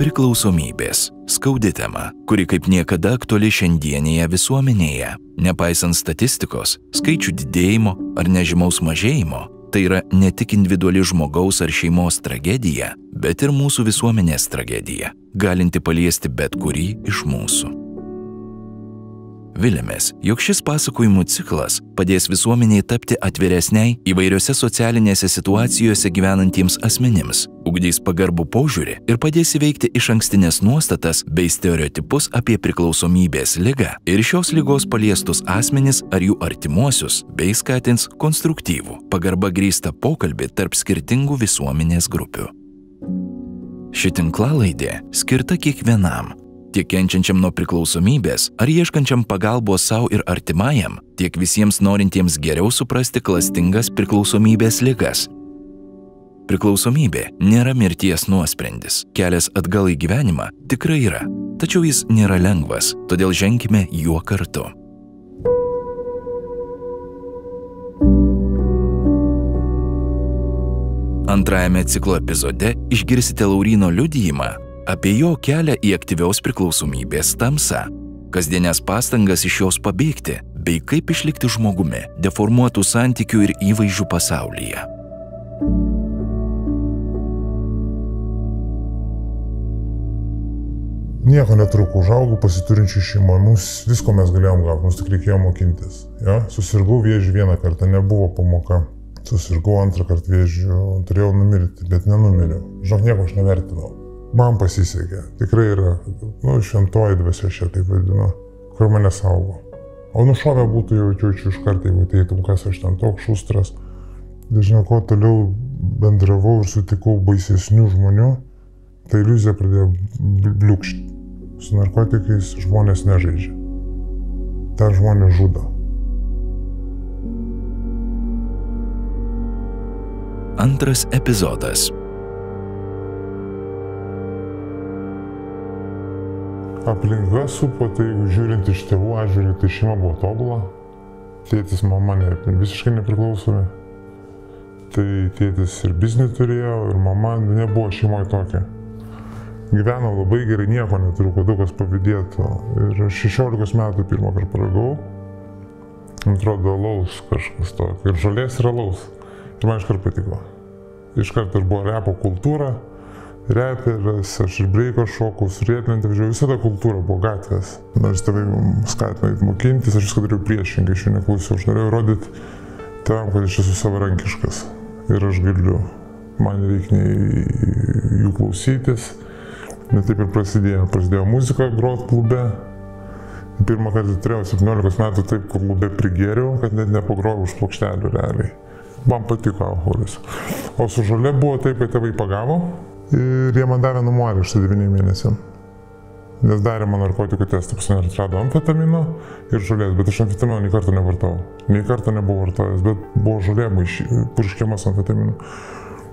Priklausomybės - skaudi tema, kuri kaip niekada aktuali šiandienėje visuomenėje. Nepaisant statistikos, skaičių didėjimo ar nežymaus mažėjimo, tai yra ne tik individuali žmogaus ar šeimos tragedija, bet ir mūsų visuomenės tragedija, galinti paliesti bet kurį iš mūsų. Vilėmės, jog šis pasakojimų ciklas padės visuomeniai tapti atviresniai įvairiose socialinėse situacijose gyvenantiems asmenims, ugdys pagarbų požiūrį ir padės įveikti iš ankstinės nuostatas bei stereotipus apie priklausomybės lygą ir šios lygos paliestus asmenis ar jų artimuosius, bei skatins konstruktyvų, pagarba grįstą pokalbį tarp skirtingų visuomenės grupių. Ši tinklalaidė skirta kiekvienam tiek kenčiančiam nuo priklausomybės ar ieškančiam pagalbos savo ir artimajam, tiek visiems norintiems geriau suprasti klastingas priklausomybės ligas. Priklausomybė nėra mirties nuosprendis. Kelias atgal į gyvenimą tikrai yra, tačiau jis nėra lengvas, todėl ženkime juo kartu. Antrajame ciklo epizode išgirsite Laurino liudijimą apie jo kelią į aktyvios priklausomybės tamsą, kasdienės pastangas iš jos pabėgti, bei kaip išlikti žmogumi deformuotų santykių ir įvaizdžių pasaulyje. Nieko netruko, užaugau pasiturinčių šeimą, mums visko mes galėjom gauti, mums tik reikėjo mokintis. Ja? Susirgau vėžių vieną kartą, nebuvo pamoka. Susirgau antrą kartą vėžių, turėjau numirti, bet nenumiriau. Žinok, nieko aš nevertinau. Man pasisekė, tikrai yra, nu, šventoji dvasia šią taip vadinu, kur mane saugo. O nušovę būtų jau jaučiu iš karto, jeigu ateitum, kas aš ten toks šustras. Dažniau, kuo toliau bendravau ir sutikau baisesnių žmonių, ta iliuzija pradėjo bliūkšti. Su narkotikais žmonės nežaidžia. Ten žmonės žudo. Antras epizodas. Aplinka supo, tai jeigu žiūrint iš tėvų atžvilgių, tai šeima buvo tobula. Tėtis, mama ne, visiškai nepriklausomi. Tai tėtis ir biznį turėjo, ir mama nebuvo šeimoje tokia. Gyvenau labai gerai, nieko neturiu, kad daug kas pavydėtų. Ir 16 metų pirmą kartą paragau. Atrodo, laus kažkas tokio. Ir žalės yra laus. Ir man iškart patiko. Iškart ir buvo repo kultūra, reperis, aš ir breiko šokau, su rietlentė važiavau, visa ta kultūra buvo gatvės. Nors tėvai skatino įt mokintis, aš viską dariau priešingai, aš jų neklausiau, aš norėjau rodyti tam, kad aš esu savarankiškas ir aš galiu. Man reikia jų klausytis. Net taip ir prasidėjo. Prasidėjo muzika grot klube. Pirmą kartą turėjau 17 metų taip klube prigėriau, kad net nepagrojau už plokštelių realiai. Man patiko alkoholis. O su žalia buvo taip, kad tėvai pagavo ir jie man davė namų areštą 9 mėnesiam. Nes darė man narkotikų pas mane atrado amfetamino ir žolės, bet aš amfetamino nei karto nevartau. Nei karto nebuvau vartojęs, bet buvo žolė purškiamas amfetaminu.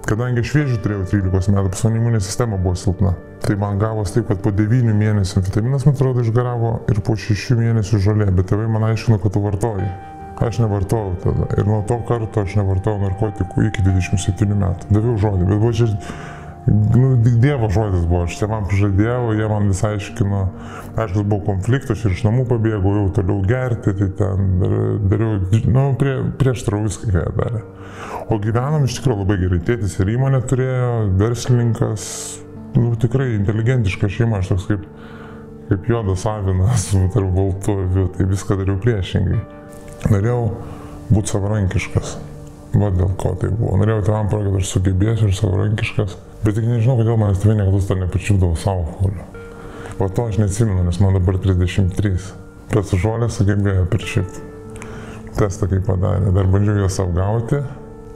Kadangi aš vėžį turėjau 13 metų, pas mane imuninė sistema buvo silpna. Tai man gavos taip, kad po 9 mėnesių amfetaminas, man atrodo, išgaravo ir po 6 mėnesių žolė, bet tėvai man aiškino, kad tu vartoji. Aš nevartojau tada. Ir nuo to karto aš nevartojau narkotikų iki 27 metų. Daviau žodį, bet buvo čia Nu, Dievo žodis buvo, aš tėvam prižadėjau, jie man vis aiškino, aišku, buvo konfliktas ir iš namų pabėgau, jau toliau gerti, tai ten dariau, nu, prie, prieš trau viską, ką jie darė. O gyvenom iš tikrųjų labai gerai, tėtis ir įmonė turėjo, verslininkas, nu, tikrai inteligentiška šeima, aš toks kaip, kaip juodas avinas, tarp baltų avių, tai viską dariau priešingai. Norėjau būti savarankiškas. Va dėl ko tai buvo. Norėjau tėvam parodyti, kad aš sugebėsiu ir savarankiškas. Bet tik nežinau, kodėl manęs tėvai niekada to nepačiūdavo savo alkoholio. O to aš neatsimenu, nes man dabar 33. Bet su žolė sugebėjo per šį testą, kaip padarė. Dar bandžiau juos apgauti,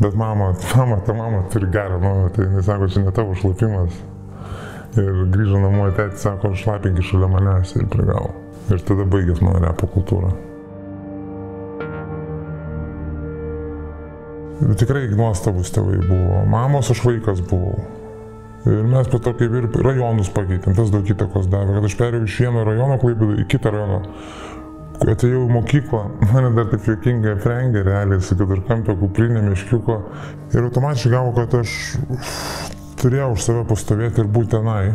bet mama, mama, ta mama turi gerą nuomonę, tai jis sako, čia ne tavo šlapimas. Ir grįžo namo, tėti sako, šlapinki šalia manęs ir prigavo. Ir tada baigės mano repo kultūra. Tikrai nuostabus tėvai buvo. Mamos aš vaikas buvau. Ir mes po to kaip ir rajonus pakeitėm, tas daug įtakos davė, kad aš perėjau iš vieno rajono klaipėdą į kitą rajoną. Atėjau į mokyklą, mane dar taip juokingai aprengė realiai su keturkampio kuprinė miškiuko ir automatiškai gavo, kad aš turėjau už save pastovėti ir būti tenai.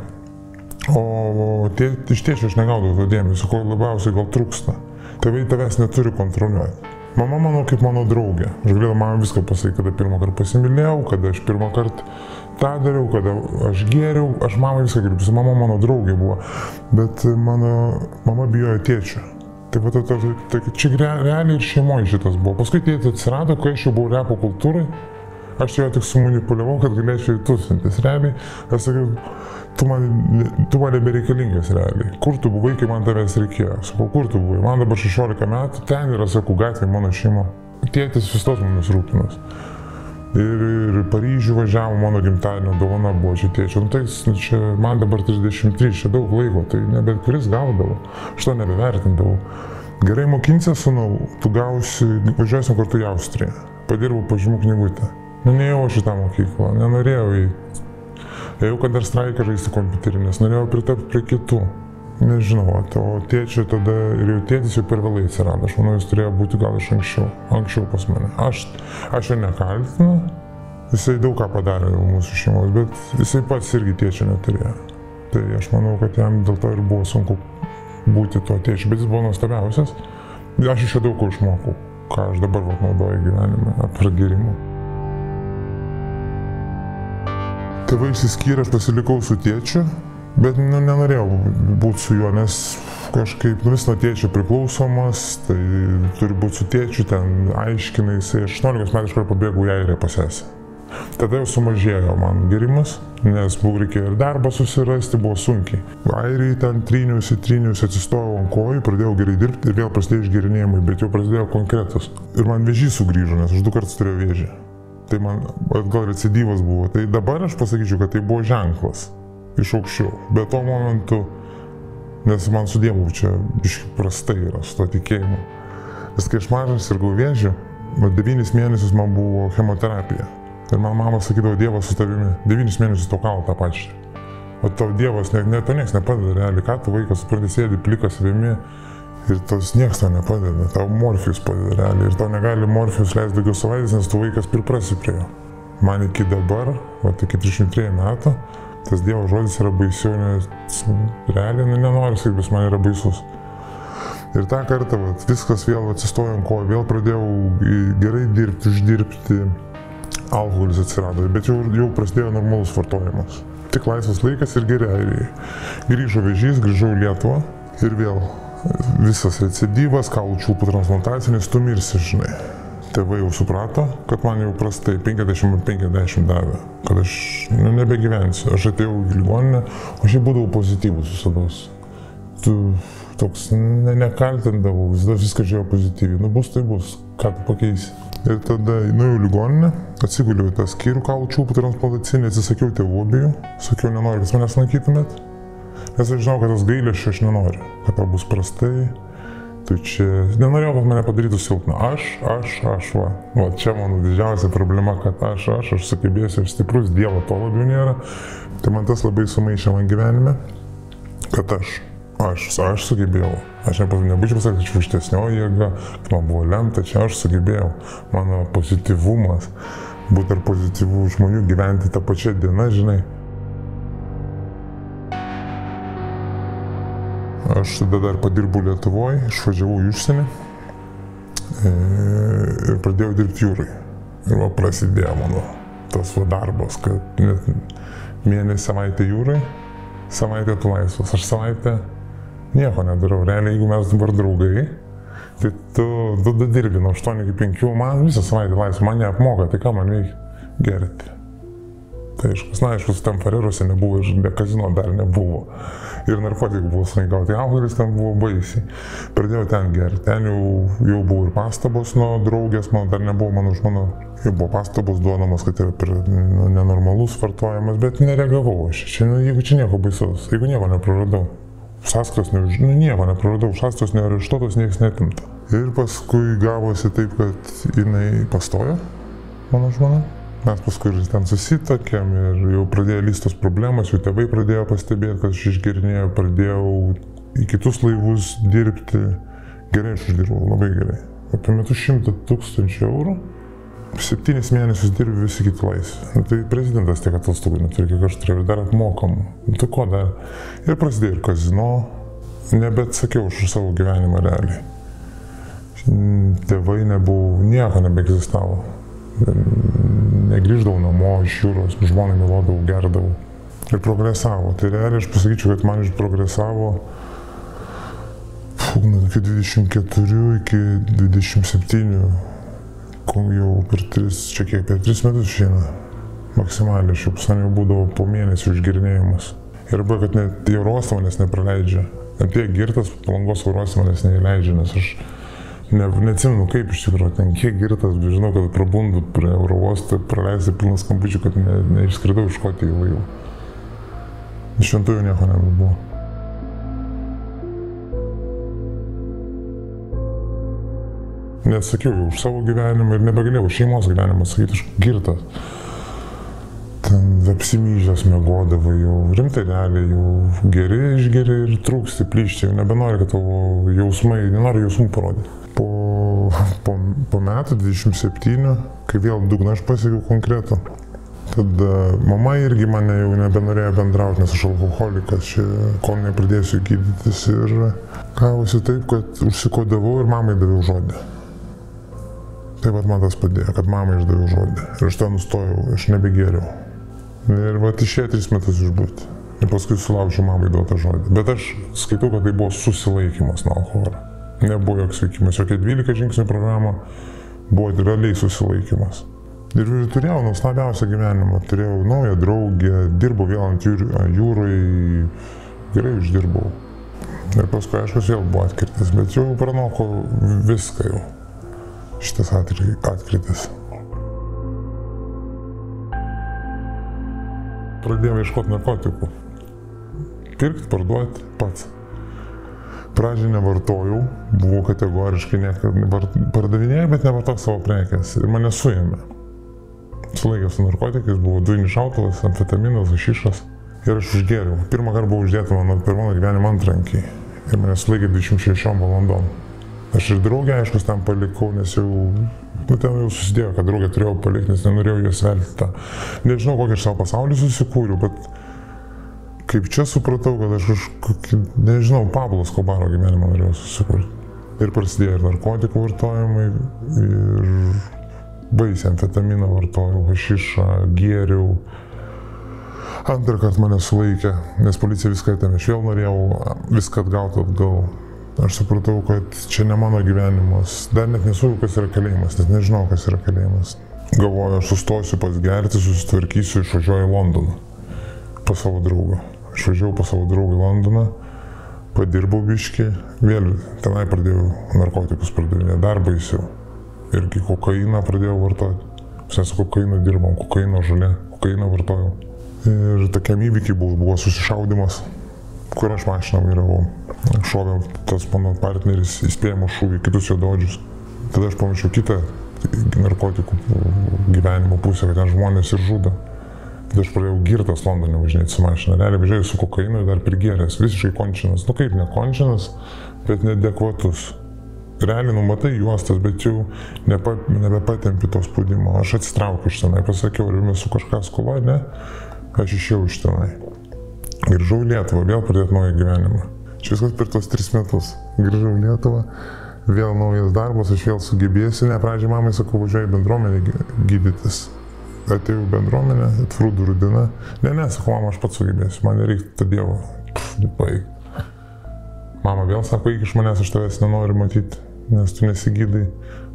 O tie, iš tėčio aš negaudavau to dėmesio, ko labiausiai gal trūksta. Tėvai tavęs neturi kontroliuoti. Mama mano kaip mano draugė. Aš galėjau man viską pasakyti, kada pirmą kartą pasimylėjau, kada aš pirmą kartą tą dariau, kada aš gėriau, aš mamai viską su mama mano draugė buvo, bet mano mama bijojo tėčio. Tai va, ta, ta, ta, čia realiai ir šeimoje šitas buvo. Paskui tėtis atsirado, kai aš jau buvau repo kultūrai, aš jo tik sumanipuliavau, kad galėčiau įtusintis. Realiai, aš sakiau, tu man, tu man nebereikalingas realiai. Kur tu buvai, kai man tavęs reikėjo? Sakau, kur tu buvai? Man dabar 16 metų, ten yra, sakau, gatvė mano šeima. Tėtis vis tos mumis rūpinas. Ir, ir Paryžių važiavo, mano gimtadienio dovana buvo čia tėčio. Nu, tai nu, čia, man dabar 33, čia daug laiko, tai ne bet kuris gaudavo. Aš to nebevertindavau. Gerai mokinsies, sunau, tu gausi, važiuosim kartu į Austriją. Padirbau pažymų knygutę. Nu, neėjau aš į tą mokyklą, nenorėjau į Ėjau, kad dar straiką žaisti kompiuterį, nes norėjau pritapti prie kitų. Nežinau, o tėčio tada ir jau tėtis jau per vėlai atsirado. Aš manau, jis turėjo būti gal iš anksčiau, anksčiau pas mane. Aš, aš jo nekaltinu, jisai daug ką padarė mūsų šeimos, bet jisai pats irgi tėčio neturėjo. Tai aš manau, kad jam dėl to ir buvo sunku būti tuo tėčiu, bet jis buvo nuostabiausias. Aš iš jo daug ko išmokau, ką aš dabar naudoju gyvenime, apra Tėvai išsiskyrė, aš pasilikau su tėčiu, bet nu, nenorėjau būti su juo, nes kažkaip nu, vis nuo tėčio priklausomas, tai turi būti su tėčiu, ten aiškinai, jisai 18 metų iškart pabėgau į Airiją pasęsę. Tada jau sumažėjo man gerimas, nes buvo reikėjo ir darbą susirasti, buvo sunkiai. Airijai ten tryniusi, tryniusi, atsistojau ant kojų, pradėjau gerai dirbti ir vėl prasidėjo išgerinėjimai, bet jau prasidėjo konkretus. Ir man vėžys sugrįžo, nes aš du kartus turėjau vėžį tai man gal recidyvas buvo. Tai dabar aš pasakyčiau, kad tai buvo ženklas iš aukščiau. Bet tuo momentu, nes man su Dievu čia prastai yra su to tikėjimu. Nes kai aš mažas ir gauvėžiu, devynis mėnesius man buvo chemoterapija. Ir man mama sakydavo, Dievas su tavimi, devynis mėnesius to kalo tą pačią. O tau Dievas, ne, ne, to niekas nepadeda realiai, ką tu vaikas, supranti, sėdi plikas savimi, Ir tos niekas tau nepadeda, tau morfijus padeda realiai. Ir tau negali morfijus leisti daugiau savaitės, nes tu vaikas priprasi prie jo. Man iki dabar, o iki 303 metų, tas Dievo žodis yra baisiau, nes realiai nu, nenoriu sakyti, bet man yra baisus. Ir tą kartą vat, viskas vėl atsistojo ant kojo, vėl pradėjau gerai dirbti, uždirbti, alkoholis atsirado, bet jau, jau prasidėjo normalus vartojimas. Tik laisvas laikas ir gerai. Grįžo vežys, grįžau į Lietuvą ir vėl visas recidyvas, kaulų čiulpų transplantacinis, tu mirsi, žinai. Tėvai jau suprato, kad man jau prastai 50-50 davė, kad aš nu, nebegyvensiu. Aš atėjau į ligoninę, o šiaip būdavau pozityvus visada. Tu toks ne, nekaltindavau, visada viską žiūrėjau pozityviai. Nu bus tai bus, ką tu pakeisi. Ir tada nuėjau į ligoninę, atsiguliau į tą skyrių kaulų čiulpų transplantacinį, atsisakiau tėvų abiejų, sakiau, nenoriu, kad manęs lankytumėt. Nes aš žinau, kad tas gailėšio aš nenoriu, kad tau bus prastai. Tai čia nenorėjau, kad mane padarytų silpną. Aš, aš, aš, va. va. Čia mano didžiausia problema, kad aš, aš, aš sugebėsiu ir stiprus Dievo to labiau nėra. Tai man tas labai sumaišė man gyvenime, kad aš, aš, aš sugebėjau. Aš nebūčiau pasakęs, kad švištesnio jėga, man buvo lemta, čia aš sugebėjau. Mano pozityvumas, būti tarp pozityvų žmonių, gyventi tą pačią dieną, žinai. Aš tada dar padirbau Lietuvoje, išvažiavau į užsienį e, ir pradėjau dirbti jūrai. Ir va prasidėjo mano tas va darbas, kad net mėnesį savaitę jūrai, savaitę tu laisvas. Aš savaitę nieko nedarau. Realiai, jeigu mes dabar draugai, tai tu, tu, tu dirbi nuo 8 iki 5, man visą savaitę laisvą, man neapmoka, tai ką man reikia? Gerti. Tai aišku, na aišku, ten Fareruose nebuvo ir kazino dar nebuvo ir narkotikų buvo sunaikauti. Tai alkoholis ten buvo baisiai. Pradėjau ten gerti. Ten jau, jau buvo ir pastabos nuo draugės, man dar nebuvo mano žmona. Jau buvo pastabos duodamos, kad yra per nu, nenormalus vartojimas, bet nereagavau aš. Čia, nu, jeigu čia nieko baisaus, jeigu nieko nepraradau. Sąskaitos, ne, nu, nieko nepraradau, sąskaitos neareštuotos, niekas netimta. Ir paskui gavosi taip, kad jinai pastojo, mano žmona. Mes paskui ir ten susitokėm ir jau pradėjo lystos problemos, jų tėvai pradėjo pastebėti, kad aš išgerinėjau, pradėjau į kitus laivus dirbti. Gerai aš uždirbau, labai gerai. Apie metus šimtą tūkstančių eurų. septynis mėnesius dirbi visi kiti laisvi. Nu, tai prezidentas tiek atostogų neturi, kiek aš turėjau, ir dar apmokamų. Nu, tai ko dar? Ir prasidėjo ir kazino, nebetsakiau už savo gyvenimą realiai. Tėvai nebuvo, nieko nebeegzistavo. Negryždavau namo iš jūros, žmonai mylodavau, gerdavau. Ir progresavo. Tai realiai aš pasakyčiau, kad man išprogresavo nuo 24 iki 27 kol jau per tris, čia kiek, per tris metus išeina maksimaliai, šiaip sen jau būdavo po mėnesį išgirinėjimas. Ir buvo, kad net į Eurostą manęs nepraleidžia. Apie girtas palangos Eurostą manęs neįleidžia, nes aš ne, neatsimenu kaip iš tikrųjų, ten kiek girtas, žinau, kad prabundu prie Eurostą, praleisti pilnas skambučių, kad ne, neišskridau iš Škotijų laivų. Šventųjų nieko nebuvo. neatsakiau už savo gyvenimą ir nebegalėjau šeimos gyvenimą sakyti, aš girtas. Ten apsimyžęs mėgodavai, jau rimtai realiai, jau geri išgeri ir trūksti plyšti, jau nebenori, kad tavo jausmai, nenori jausmų parodyti. Po, po, metų 27, kai vėl dugną aš pasiekiau konkretų, tada mama irgi mane jau nebenorėjo bendrauti, nes aš alkoholikas, čia kol nepradėsiu gydytis ir gavosi taip, kad užsikodavau ir mamai daviau žodį. Tai vad man tas padėjo, kad mamai išdaviau žodį. Ir aš ten nustojau, aš nebegėriau. Ir va išėjo tris metus išbūti. Ir paskui sulaužiu mamai duotą žodį. Bet aš skaitau, kad tai buvo susilaikimas nuo alkoholio. Nebuvo joks veikimas. Jokia 12 žingsnių programa buvo realiai susilaikimas. Ir, turėjau nuostabiausią gyvenimą. Turėjau naują draugę, dirbau vėl ant jūr, jūrai, gerai išdirbau. Ir paskui, aišku, vėl buvo atkritis, bet jau pranoko viską jau šitas atkritis. Pradėjau ieškoti narkotikų. Pirkti, parduoti pats. Pradžią nevartojau, buvau kategoriškai pardavinėjai, bet nevartok savo prekės. Ir mane suėmė. Sulaikė su narkotikais, buvo duinis šautuvas, amfetaminas, hašišas. Ir aš užgėriau. Pirmą kartą buvo uždėta mano per mano gyvenimą antrankiai. Ir mane sulaikė 26 valandom. Aš ir draugę, aišku, tam palikau, nes jau, nu, ten jau susidėjo, kad draugę turėjau palikti, nes nenorėjau jos velti tą. Nežinau, kokį aš savo pasaulį susikūriau, bet kaip čia supratau, kad aš kažkokį, nežinau, Pablo Skobaro gyvenimą norėjau susikurti. Ir prasidėjo ir narkotikų vartojimai, ir baisiai amfetaminą vartojau, hašišą, gėriau. Antrą kartą mane sulaikė, nes policija viską atėmė. Aš vėl norėjau viską atgauti atgal. Aš supratau, kad čia ne mano gyvenimas. Dar net nesuvokiu, kas yra kalėjimas, nes nežinau, kas yra kalėjimas. Galvoju, aš sustosiu pas gerti, susitvarkysiu, išvažiuoju į Londoną. Pas savo draugą. Išvažiavau pas savo draugą į Londoną, padirbau biški, vėl tenai pradėjau narkotikus pardavinėti, dar baisiau. Irgi kokainą pradėjau vartoti. Mes su kokainu dirbom, kokaino žalė, kokainą vartojau. Ir tokiam įvykiai buvo, buvo susišaudimas kur aš mašiną vairavau. Šovė tas mano partneris įspėjimo šūvį, kitus jo dodžius. Tada aš pamačiau kitą narkotikų gyvenimo pusę, kad ten žmonės ir žudo. Aš pradėjau girtas Londone važinėti su mašina. Realiai važiavau su kokainu ir dar prigėręs, visiškai končinas. Nu kaip ne končinas, bet nedekvatus. Realiai numatai juostas, bet jau nepa, nebepatempi to spaudimo. Aš atsitraukiu iš tenai, pasakiau, ar jums su kažką skola, ne? Aš išėjau iš tenai. Grįžau į Lietuvą, vėl pradėti naują gyvenimą. Čia viskas per tos tris metus. Grįžau į Lietuvą, vėl naujas darbas, aš vėl sugebėsiu. Ne pradžiai mamai sakau, važiuoju bendruomenę gydytis. Atėjau bendruomenę, atvirų durų diena. Ne, ne, sakau, mama, aš pats sugebėsiu, man nereikia tą Dievo. Baig. Mama vėl sako, eik iš manęs, aš tavęs nenoriu matyti, nes tu nesigydai.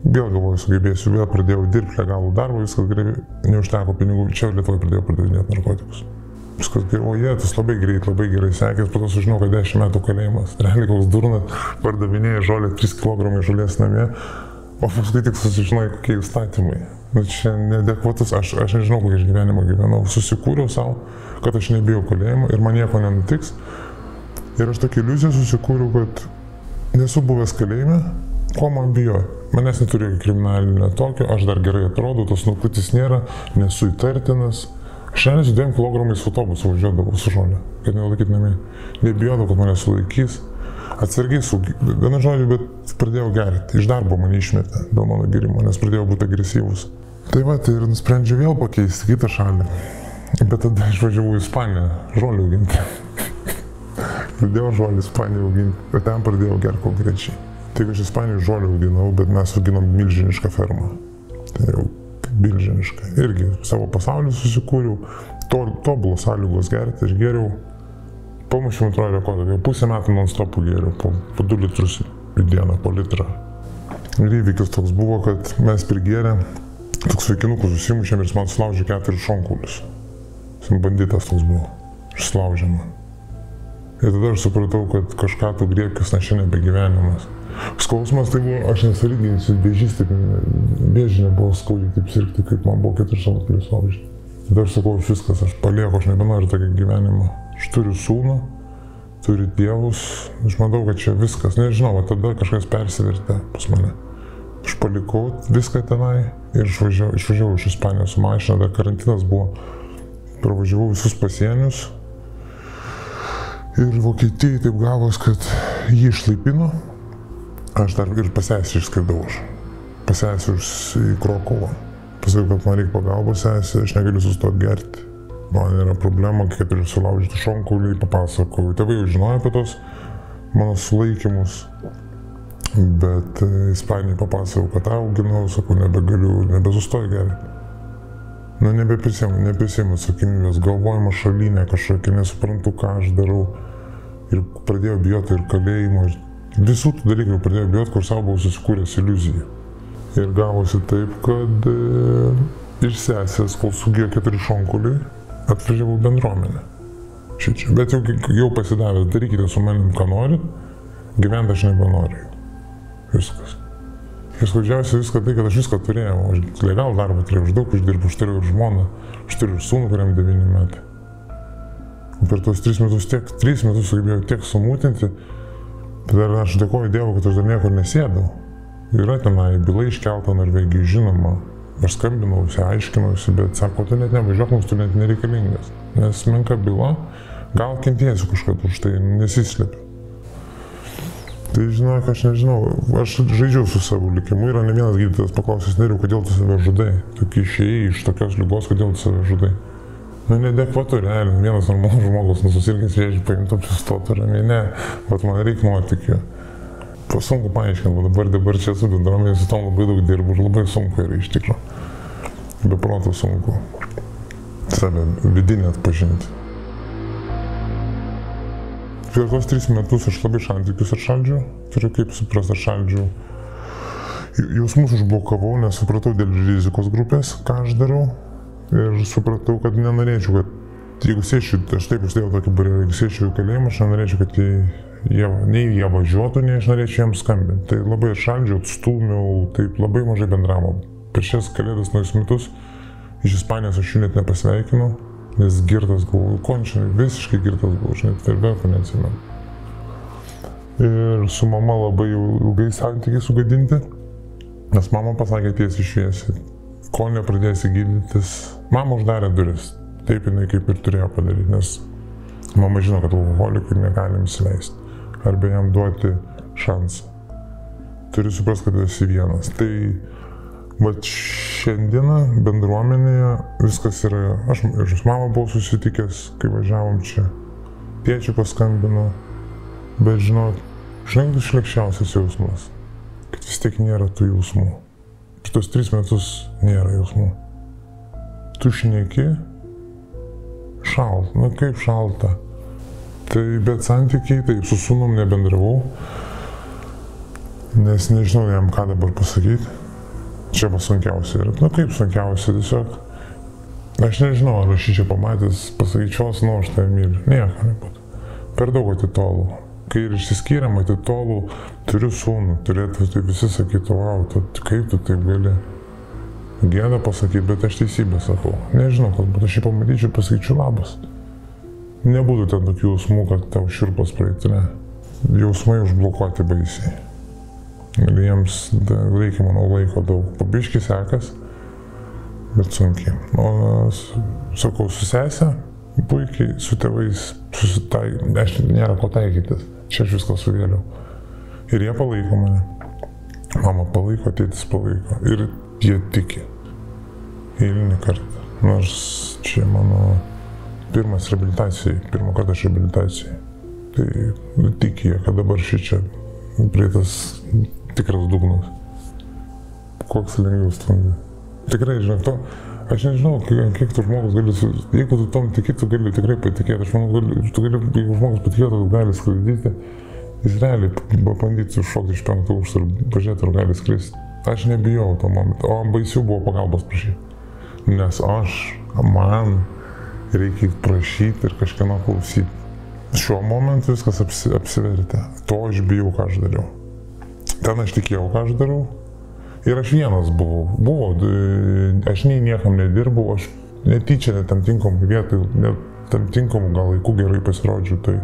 Vėl galvoju, sugebėsiu, vėl pradėjau dirbti legalų darbą, viskas gerai, neužteko pinigų, čia Lietuvoje pradėjau pardavinėti narkotikus viskas gerai, jie, tas labai greit, labai gerai sekės, po to sužinau, kad 10 metų kalėjimas. Realiai koks durnas pardavinėja žolę 3 kg žolės namie, o paskui tik susižinai, kokie įstatymai. Nu, čia nedekvatus, aš, aš nežinau, kokį gyvenimą gyvenau, susikūriau savo, kad aš nebijau kalėjimo ir man nieko nenutiks. Ir aš tokia iliuzija susikūriau, kad nesu buvęs kalėjime, ko man bijo. Manęs neturi kriminalinio tokio, aš dar gerai atrodau, tos nukutis nėra, nesu įtartinas. Šiandien su 2 kg autobusu važiuodavau su žolė, kad nelaikyt namie. Nebijodavau, kad mane sulaikys. Atsargiai su, vienu žodžiu, bet pradėjau gerti. Iš darbo mane išmetė dėl mano gerimo, nes pradėjau būti agresyvus. Tai va, tai ir nusprendžiau vėl pakeisti kitą šalį. Bet tada išvažiavau į Ispaniją, žolių auginti. pradėjau žolį Ispaniją auginti, bet ten pradėjau gerti konkrečiai. Tik aš Ispanijoje žolį auginau, bet mes auginom milžinišką fermą. Tai jau milžinišką. Irgi savo pasaulį susikūriau, to, tobulos sąlygos gerti, aš geriau. Pamušiau antrojo rekordą, jau pusę metų non-stopų geriau, po, po 2 litrus į dieną, po litrą. Ir įvykis toks buvo, kad mes prigėrėm, toks vaikinukas susimušėm ir jis man sulaužė keturis šonkulius. Jis banditas toks buvo, išslaužė man. Ir tada aš supratau, kad kažką tu griekis, na šiandien be gyvenimas. Skausmas tai buvo, aš nesaliginsiu, vėžys, taip vėžinė buvo skaudžiai, taip sirgti, kaip man buvo keturis šonkulius laužyti. Tada aš sakau, aš viskas, aš palieku, aš nebenoriu tokio gyvenimo. Aš turiu sūnų, turi dievus, aš matau, kad čia viskas, nežinau, tada kažkas persivertė pas mane. Aš palikau viską tenai ir išvažiavau, išvažiavau iš Ispanijos su mašina, dar karantinas buvo, pravažiavau visus pasienius. Ir Vokietijai taip gavos, kad jį išlaipino, aš dar ir pasęs išskridau aš. Pasęs į Krokovą. Pasakiau, kad man reikia pagalbos sesė, aš negaliu sustoti gerti. Man yra problema, kai turiu sulaužyti šonkulį, papasakojau. Tėvai jau žinojo apie tos mano sulaikymus. Bet e, Ispanijai papasakau, kad auginau, sakau, nebegaliu, nebesustoju gerai. Nu, nebeprisėmu, nebeprisėmu atsakomybės, galvojimo šalinė kažkokia, nesuprantu, ką aš darau. Ir pradėjau bijoti ir kalėjimo, ir visų tų dalykų pradėjau bijoti, kur savo buvau susikūręs iliuziją. Ir gavosi taip, kad e, iš sesės, kol sugijo keturi šonkuliai, atvažiavau bendruomenę. Šičia. Bet jau, jau pasidavęs, darykite su manim, ką norit, gyventi aš nebenoriu. Viskas. Ir skaudžiausia viską tai, kad aš viską turėjau. Aš legalų darbą turėjau, aš daug uždirbau, aš turiu ir žmoną, aš turiu ir sūnų, kuriam 9 metai. Per tuos 3 metus tiek, 3 metus sugebėjau tiek sumūtinti, bet dar aš dėkoju Dievui, kad aš dar niekur nesėdau. Yra tenai byla iškelta Norvegijai, žinoma. Aš skambinausi, aiškinausi, bet sako, tu net nevažiuok, mums tu net nereikalingas. Nes menka byla, gal kentiesiu kažkada už tai, nesislėpiu. Tai žinok, aš nežinau, aš žaidžiau su savo likimu, yra ne vienas gydytojas paklausęs neriu, kodėl tu save žudai, tu išėjai iš tokios lygos, kodėl tu save žudai. Nu, nedekvatu, realiai, vienas normalus žmogus nususirgęs vėžį paimtų apsistotų ramiai, ne, bet man reikia nuotikių. Sunku paaiškinti, dabar, dabar čia esu bendruomenė, su tom labai daug dirbu ir labai sunku yra iš tikrųjų. Be proto sunku save vidinį atpažinti per tuos tris metus aš labai santykius atšaldžiau, turiu kaip suprast, atšaldžiau. Jausmus užblokavau, nes supratau dėl rizikos grupės, ką aš darau. Ir supratau, kad nenorėčiau, kad jeigu sėčiau, aš taip uždėjau tokį barjerą, jeigu sėčiau į kalėjimą, aš nenorėčiau, kad jie, nei jie važiuotų, nei aš norėčiau jiems skambinti. Tai labai atšaldžiau, atstumiau, taip labai mažai bendravom. Per šias kalėdas naujus metus iš Ispanijos aš jų net nepasveikinau Nes girtas buvau, končiai visiškai girtas buvau, aš net ferbeko neatsimenu. Ir su mama labai ilgai santykiai sugadinti, nes mama pasakė tiesiai šviesiai, kol nepradėsi gydytis, mama uždarė duris. Taip jinai kaip ir turėjo padaryti, nes mama žino, kad alkoholikui negalim įsileisti. Arba jam duoti šansą. Turi suprasti, kad esi vienas. Tai Bet šiandieną bendruomenėje viskas yra, aš ir su mama buvau susitikęs, kai važiavom čia, tėčiui paskambino, bet žinot, žinai, tas šlekščiausias jausmas, kad vis tiek nėra tų jausmų. Šitos tris metus nėra jausmų. Tu šneki, šalta, nu kaip šalta. Tai bet santykiai, taip su sunom nebendravau, nes nežinau jam ką dabar pasakyti. Čia buvo sunkiausia. Ir, na kaip sunkiausia, tiesiog. Aš nežinau, ar aš čia pamatęs pasakyčiau, nu, aš tave myliu. Nieko nebūtų. Per daug atitolau. Kai ir išsiskyrėm atitolų, turiu sūnų, turėtų tai visi sakytų, wow, tu, kaip tu taip gali. Gėda pasakyti, bet aš teisybę sakau. Nežinau, galbūt aš jį pamatyčiau, pasakyčiau labas. Nebūtų ten tokių jausmų, kad tau širpas praeitų, ne. Jausmai užblokuoti baisiai. Ir jiems reikia, manau, laiko daug. Pabiškis sekas, bet sunkiai. O, sakau, su sesė, puikiai, su tėvais susitaikyti, aš nėra ko taikytis. Čia aš viską suvėliau. Ir jie palaiko mane. Mama palaiko, tėtis palaiko. Ir jie tiki. eilinį kartą. Nors čia mano pirmas reabilitacijai, pirmą kartą aš reabilitacijai. Tai nu, tikėjo, kad dabar šį čia prieitas tikras dugnas. Koks lengviau stumdė. Tikrai, žinok, to, aš nežinau, kiek, kiek tu žmogus gali, jeigu tu tom tiki, tu gali tikrai patikėti. Aš manau, gali, tu gali, jeigu žmogus patikėtų, gali skraidyti, jis realiai pabandyti sušokti iš penkto aukšto ir pažiūrėti, ar gali skristi. Aš nebijau to momentu, o baisiau buvo pagalbos prašyti. Nes aš, man reikia prašyti ir kažkieno klausyti. Šiuo momentu viskas apsi, apsivertė. To aš bijau, ką aš dariau. Ten aš tikėjau, ką aš darau. Ir aš vienas buvau. Buvo, aš nei niekam nedirbau, aš netyčia net tam tinkamų vietų, tam tinkamų gal laikų gerai pasirodžiau. Tai...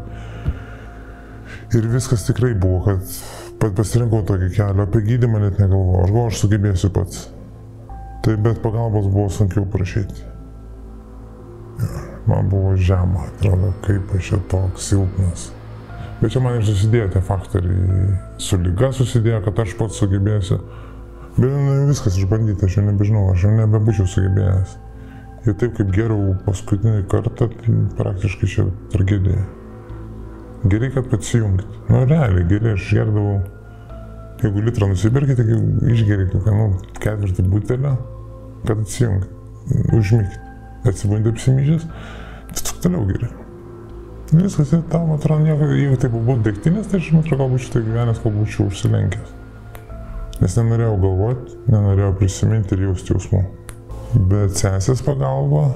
Ir viskas tikrai buvo, kad pasirinkau tokį kelią, apie gydymą net negalvojau. Aš galvoju, aš sugebėsiu pats. Tai bet pagalbos buvo sunkiau prašyti man buvo žema, atrodo, kaip aš čia toks silpnas. Bet čia man ir susidėjo tie faktoriai, su lyga susidėjo, kad aš pats sugebėsiu. Bet nu, viskas išbandyti, aš jau nebežinau, aš jau nebebūčiau sugebėjęs. Ir taip kaip geriau paskutinį kartą, tai praktiškai čia tragedija. Gerai, kad atsijungti. Nu, realiai, gerai, aš gerdavau, jeigu litrą nusipirkite, tai išgeriai kokią, nu, ketvirtį butelio, kad atsijungti, užmygti atsibundi apsimyžęs, tai toliau geri. Viskas, ir tam atrodo, nieko, jeigu tai būtų degtinės, tai aš atrodo, gal būčiau tai gyvenęs, gal būčiau užsilenkęs. Nes nenorėjau galvoti, nenorėjau prisiminti ir jausti jausmų. Bet sesės pagalba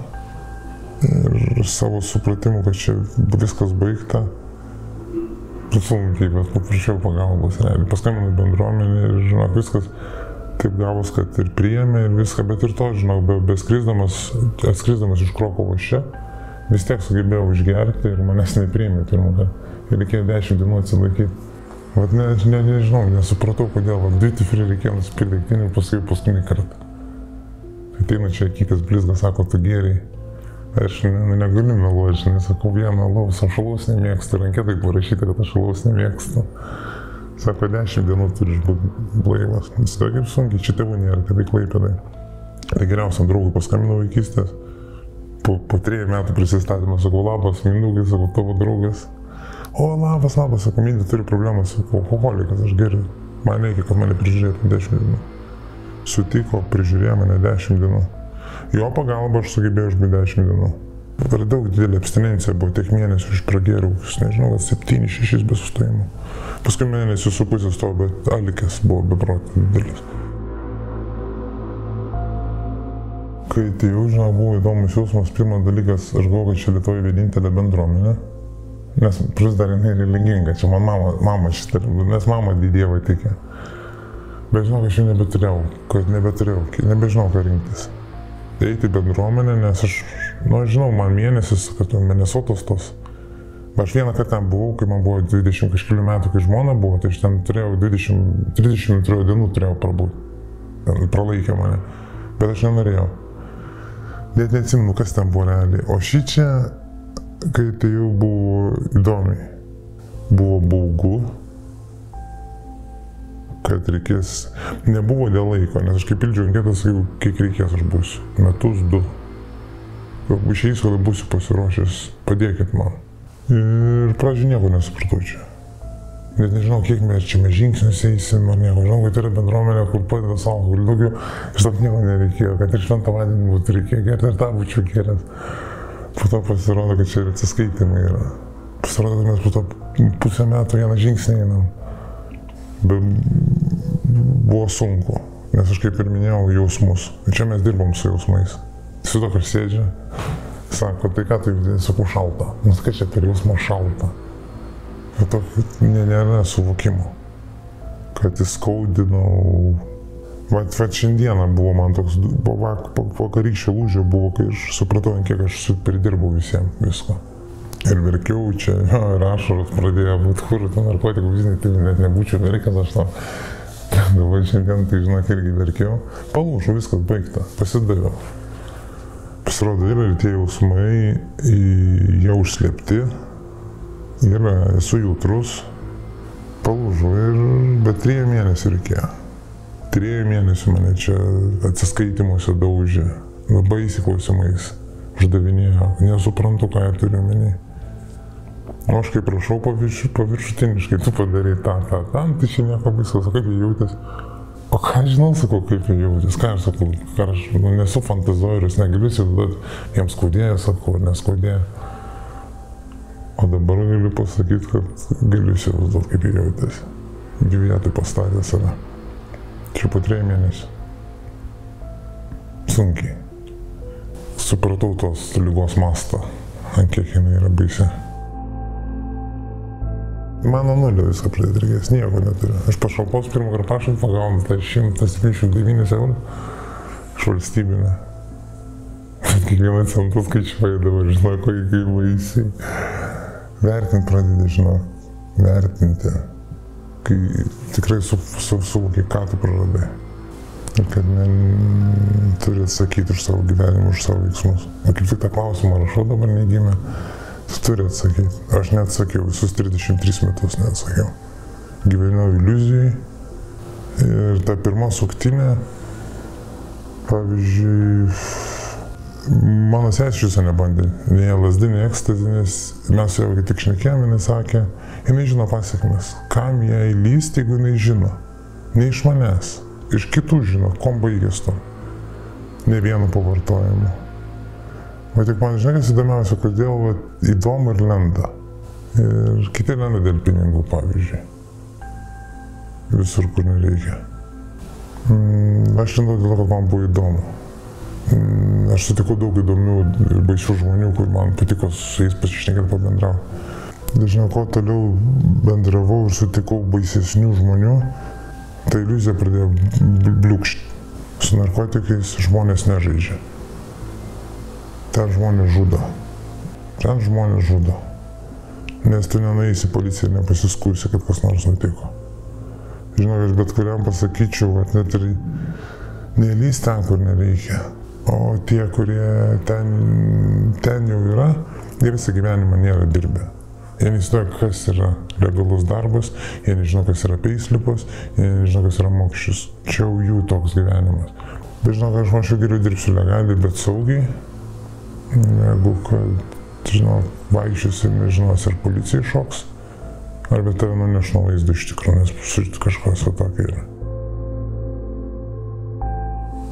ir savo supratimu, kad čia viskas baigta, bet paprašiau pagalbos, realiai. Paskambinau bendruomenį ir žinok, viskas taip gavos, kad ir priėmė ir viską, bet ir to, žinau, be, beskrisdamas, atskrisdamas iš Krokovos čia, vis tiek sugebėjau išgerti ir manęs nepriėmė pirmą kartą. Ir reikėjo dešimt dienų atsilaikyti. Vat ne, ne, nežinau, nesupratau kodėl, vat duty free reikėjo nusipirkti daiktinį ir paskui paskutinį kartą. Ateina čia kitas blizgas, sako, tu geriai. Aš ne, nu, negaliu meluoti, nes sakau, vieną alaus, aš alaus nemėgstu, ranketai parašyta, kad aš alaus nemėgstu. Sako, dešimt dienų turi būti blaivas. Jis sakė, kaip sunkiai, čia tėvų nėra, tėvai klaipėdai. Tai geriausiam draugui paskambinau vaikystės. Po, po trejų metų prisistatymą sakau, labas, Mindaugai, sakau, tavo draugas. O, labas, labas, sakau, Mindaugai turi problemą, sakau, alkoholikas, aš geriu. Man reikia, kad mane prižiūrėtų dešimt dienų. Sutiko, prižiūrėjo mane dešimt dienų. Jo pagalba aš sugebėjau išbūti dešimt dienų. Per daug didelė abstinencija buvo, tiek mėnesių iš pragėriau, nežinau, 7-6 be sustojimų. Paskui mėnesį su pusės to, bet alikės buvo beprotė didelis. Kai atėjau, žinau, buvo įdomus jausmas. Pirmas dalykas, aš galvoju, kad čia Lietuvoje vienintelė bendruomenė. Nes plus dar jinai religinga, čia man mama, mama šitą, nes mama didėva tikė. Bet žinau, aš jau nebeturėjau, kad nebeturėjau, nebežinau, ką rinktis. Eiti bendruomenę, nes aš, nu, žinau, man mėnesis, kad Minnesotos tos Aš vieną kartą ten buvau, kai man buvo 20 kažkelių metų, kai žmona buvo, tai aš ten turėjau 20, 30 dienų turėjau prabūti. Pralaikė mane. Bet aš nenorėjau. Net neatsimenu, kas ten buvo realiai. O šį čia, kai tai jau buvo įdomiai. Buvo baugu, kad reikės. Nebuvo dėl laiko, nes aš kaip pildžiau anketą, sakiau, kiek reikės aš būsiu. Metus, du. Išeisiu, kada būsiu pasiruošęs, padėkit man. Ir pradžioje nieko nesupratau čia. Net nežinau, kiek mes čia mes žingsnius eisim ar nieko. Žinau, kad yra bendruomenė, kur padeda savo, kur daugiau. Iš to nieko nereikėjo, kad ir šventą vandenį būtų reikėjo gerti ir tą būčiau geręs. Po to pasirodo, kad čia ir atsiskaitimai yra. Pasirodo, kad mes po to pusę metų vieną žingsnį einam. Bet buvo sunku, nes aš kaip ir minėjau jausmus. Čia mes dirbam su jausmais. Su to, kas sėdžia, Sako, tai ką tai, sakau, šalta. Nu, kas čia per jausmą šalta? Ir to nėra suvokimo, kad įskaudinau. Vat, vat šiandieną buvo man toks, po, po, po karykščio lūžio buvo, kai aš supratau, kiek aš pridirbau visiems visko. Ir verkiau čia, jo, ir ašaros pradėjo būti, kur ten narkotikų biznai, tai net nebūčiau verkęs aš tam. Dabar šiandien, tai žinok, irgi verkiau. Palūžau, viskas baigta, pasidaviau pasirodo yra ir tie jausmai, jie užslėpti, yra, esu jautrus, palūžau ir bet trijų mėnesių reikėjo. Trijų mėnesių mane čia atsiskaitimuose daužė. labai įsiklausimais uždavinėjo, nesuprantu, ką jie turi omeny. O aš kaip prašau pavirš, paviršutiniškai, tu padarai tą, tą, tą, tai čia nieko baisaus, kaip jie jautės. O ką žinau, sakau, kaip jie jautės, ką aš sakau, ką aš nu, nesu fantazuojas, negaliu įsivaizduoti, jiems skaudėjo, sakau, neskaudėjo. O dabar galiu pasakyti, kad galiu įsivaizduoti, kaip jie jautėsi. Gyvėtai pastatė save. Čia po trejų mėnesių. Sunkiai. Supratau tos lygos mastą, ant kiek jinai yra baisi. Mano nulio viską pradėti reikės, nieko neturiu. Aš pašalpos pirmą kartą pašalpą gaunu tai 179 eurų iš valstybinė. Kiekvieną centą skaičiuoju dabar, žinau, kokį kaip baisiai. Vertinti pradedi, žinau, vertinti. Kai tikrai suvoki, su, su, ką tu praradai. Ir kad ne, turi atsakyti už savo gyvenimą, už savo veiksmus. O kaip tik tą klausimą rašau dabar negimė. Tu turi atsakyti. Aš neatsakiau, visus 33 metus neatsakiau. Gyvenau iliuzijai. Ir ta pirma suktinė, pavyzdžiui, mano sesė viso nebandė. Nei lasdi, nei ekstazi, nes mes su jau tik šnekėjome, jinai sakė, jinai žino pasiekmes. Kam jai lysti, jeigu jinai žino? Ne iš manęs, iš kitų žino, kom baigės to. Ne vienu pavartojimu. O tik man žinai, kas įdomiausia, kodėl va, įdomu ir lenda. Ir kiti lenda dėl pinigų, pavyzdžiui. Visur, kur nereikia. Mm, aš lendau dėl to, kad man buvo įdomu. Mm, aš sutikau daug įdomių ir baisių žmonių, kur man patiko su jais pasišnekėti, pabendrauti. Dažniau, kuo toliau bendravau ir sutikau baisesnių žmonių, ta iliuzija pradėjo bliūkšti. Su narkotikais žmonės nežaidžia. Ten žmonės žudo. Ten žmonės žudo. Nes tu nenueisi policiją ir nepasiskursi, kad kas nors nutiko. Žinau, aš bet kuriam pasakyčiau, kad net ir nelys ten, kur nereikia. O tie, kurie ten, ten jau yra, jie visą gyvenimą nėra dirbę. Jie nežino, kas yra legalus darbas, jie nežino, kas yra peislipas, jie nežino, kas yra mokesčius. Čia jau jų toks gyvenimas. Bet žinau, kad aš anksčiau geriau dirbsiu legaliai, bet saugiai, negu kad, žinau, vaikščios ir nežinos, ar policija šoks, arba tave nuneš nuo vaizdo iš tikrųjų, nes kažkas va tokio yra.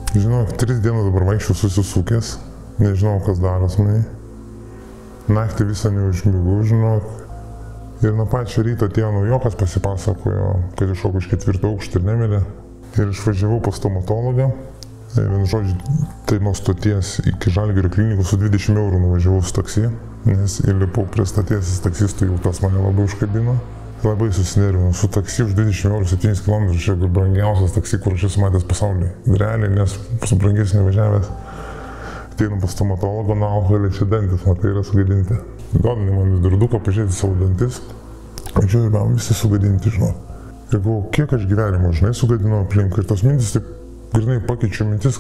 Žinau, tris dienas dabar vaikščiau susisukęs, nežinau, kas daros manai. Naktį visą neužmigau, žinok. Ir nuo pačio ryto atėjo naujokas, pasipasakojo, kad iššoko iš ketvirto aukšto ir nemirė. Ir išvažiavau pas stomatologą. Vienu žodžiu, tai nuo stoties iki Žalgirio klinikų su 20 eurų nuvažiavau su taksi, nes įlipau prie stoties taksistų, jau tas mane labai užkabino. Labai susinervinau su taksi už 20 eurų 7 km, čia brangiausias taksi, kur aš esu matęs pasaulyje. Realiai, nes su brangiais nevažiavęs. Ateinu pas stomatologo, na, alkoholį čia dantis, matai, yra sugadinti. Duodami man durduką pažiūrėti savo dantis. Žiūriu, man visi sugadinti, žinau. Ir galvoju, kiek aš gyvenimo, žinai, sugadinau aplink. Ir tos mintis taip grinai pakeičiu mintis,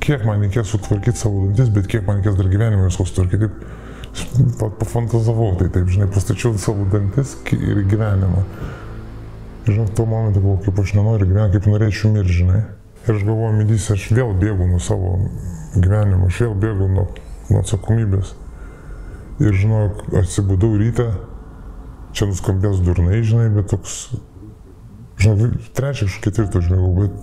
kiek man reikės sutvarkyti savo dantis, bet kiek man reikės dar gyvenimą visko sutvarkyti. Taip pafantazavau, tai taip, žinai, pastačiau savo dantis ir gyvenimą. Žinau, tuo momentu galvoju, kaip aš nenoriu gyventi, kaip norėčiau mirti, žinai. Ir aš galvoju, midys, aš vėl bėgu nuo savo gyvenimo, aš vėl bėgu nuo, nuo atsakomybės. Ir žinau, atsibudau rytą, čia nuskambės durnai, žinai, bet toks, žinau, trečią, ketvirtą užmėgau, bet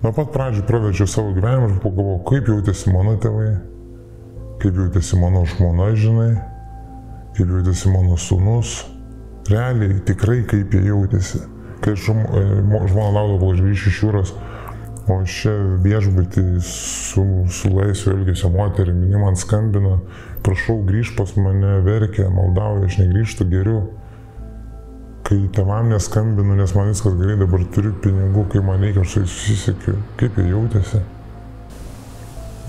Nuo pat pradžių pravedžiau savo gyvenimą ir pagalvojau, kaip jautėsi mano tėvai, kaip jautėsi mano žmona, žinai, kaip jautėsi mano sūnus. Realiai, tikrai kaip jie jautėsi. Kai e, žmona laukdavo, kol aš grįšiu iš jūros, o čia viešbutį su, su laisvė elgesio moterimi, man skambino, prašau grįžti pas mane, verkia, maldauja, aš negrįžtu geriau kai tevam neskambinu, nes man viskas gerai, dabar turiu pinigų, kai man reikia, aš susisiekiu, kaip jie jautėsi.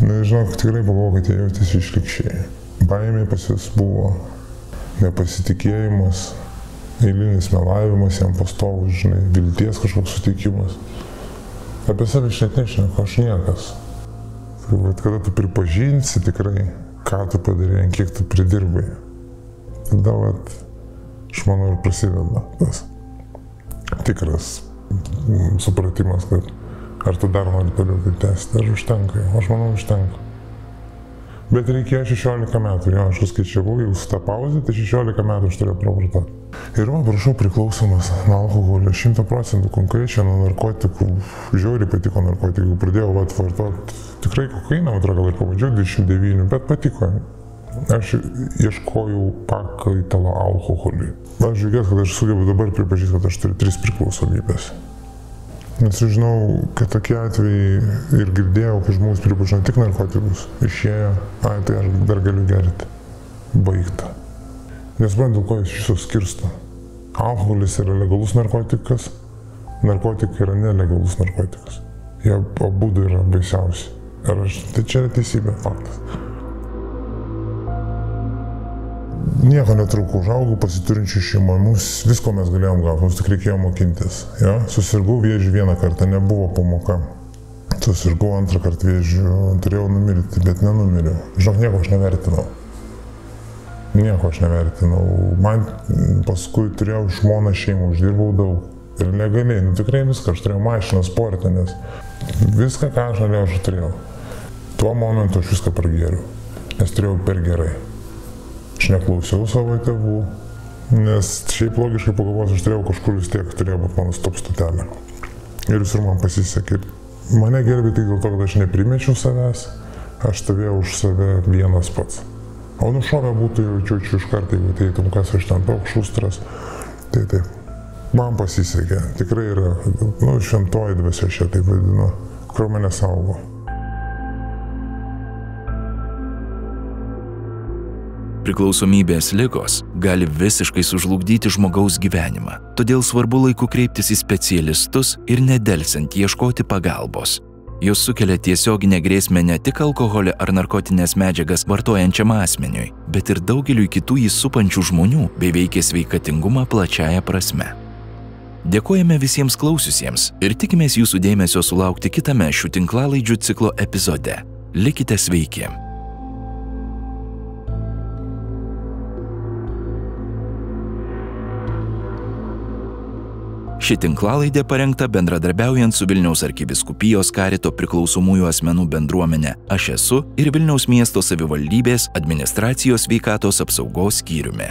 Nežinau, tikrai pagalvoju, kad jie jautėsi išlikščiai. Baimė pas jas buvo, nepasitikėjimas, eilinis melavimas, jam pastovus, žinai, vilties kažkoks suteikimas. Apie save aš net nešneku, aš niekas. Bet kada tu pripažinsi tikrai, ką tu padarėjai, kiek tu pridirbai, tada vat, aš manau, ir prasideda tas tikras supratimas, kad Ar tu dar nori toliau taip tęsti, ar užtenka? Aš manau, užtenka. Bet reikėjo 16 metų, jo, aš skaičiavau, jau su tą pauzę, tai 16 metų aš turėjau pravartoti. Ir man, prašau, priklausomas nuo alkoholio 100 procentų konkrečiai nuo narkotikų, žiauriai patiko narkotikų, pradėjau vat vartoti, tikrai kokainą, atrodo, gal ir pavadžiau 29, bet patiko. Aš ieškojau pakaitalo alkoholiui. Aš žiūrėjau, kad aš sugebu dabar pripažįsti, kad aš turiu tris priklausomybės. Nes žinau, kad tokie atvejai ir girdėjau, kai žmogus pripažino tik narkotikus, išėjo, ai tai aš dar galiu gerti. Baigta. Nesuprantu, dėl ko jis iš viso skirsto. Alkoholis yra legalus narkotikas, narkotikai yra nelegalus narkotikas. Jie abu yra baisiausi. Ar aš, tai čia yra teisybė, faktas. Nieko netrūko, užaugau pasiturinčių šeimą, mums visko mes galėjom gauti, mums tik reikėjo mokintis. Ja? Susirgau vėžių vieną kartą, nebuvo pamoka. Susirgau antrą kartą vėžių, turėjau numirti, bet nenumiriau. Žinok, nieko aš nevertinau. Nieko aš nevertinau. Man paskui turėjau žmoną šeimą, uždirbau daug. Ir legaliai, nu tikrai viską, aš turėjau mašiną, sportą, nes viską, ką aš norėjau, aš turėjau. Tuo momentu aš viską pragėriau, nes turėjau per gerai. Aš neklausiau savo tėvų, nes šiaip logiškai pagalvos, aš turėjau kažkur vis tiek, turėjo būti mano stop stotelė. Ir visur man pasisekė. Mane gerbė tik dėl to, kad aš neprimečiau savęs, aš stovėjau už save vienas pats. O nušovę būtų jau čiūčių iš karto, jeigu ateitum, kas aš ten toks šustras. Tai taip. Man pasisekė. Tikrai yra, nu, šventoji dvasia šią taip vadinu, kur mane saugo. Priklausomybės lygos gali visiškai sužlugdyti žmogaus gyvenimą, todėl svarbu laiku kreiptis į specialistus ir nedelsiant ieškoti pagalbos. Jos sukelia tiesioginę grėsmę ne tik alkoholį ar narkotinės medžiagas vartojančiam asmeniui, bet ir daugeliu kitų jį supančių žmonių bei veikia sveikatingumą plačiaja prasme. Dėkojame visiems klausiusiems ir tikimės jūsų dėmesio sulaukti kitame šių tinklalaidžių ciklo epizode. Likite sveiki. Ši tinklalaidė parengta bendradarbiaujant su Vilniaus arkiviskupijos karito priklausomųjų asmenų bendruomenė Aš esu ir Vilniaus miesto savivaldybės administracijos veikatos apsaugos skyriumi.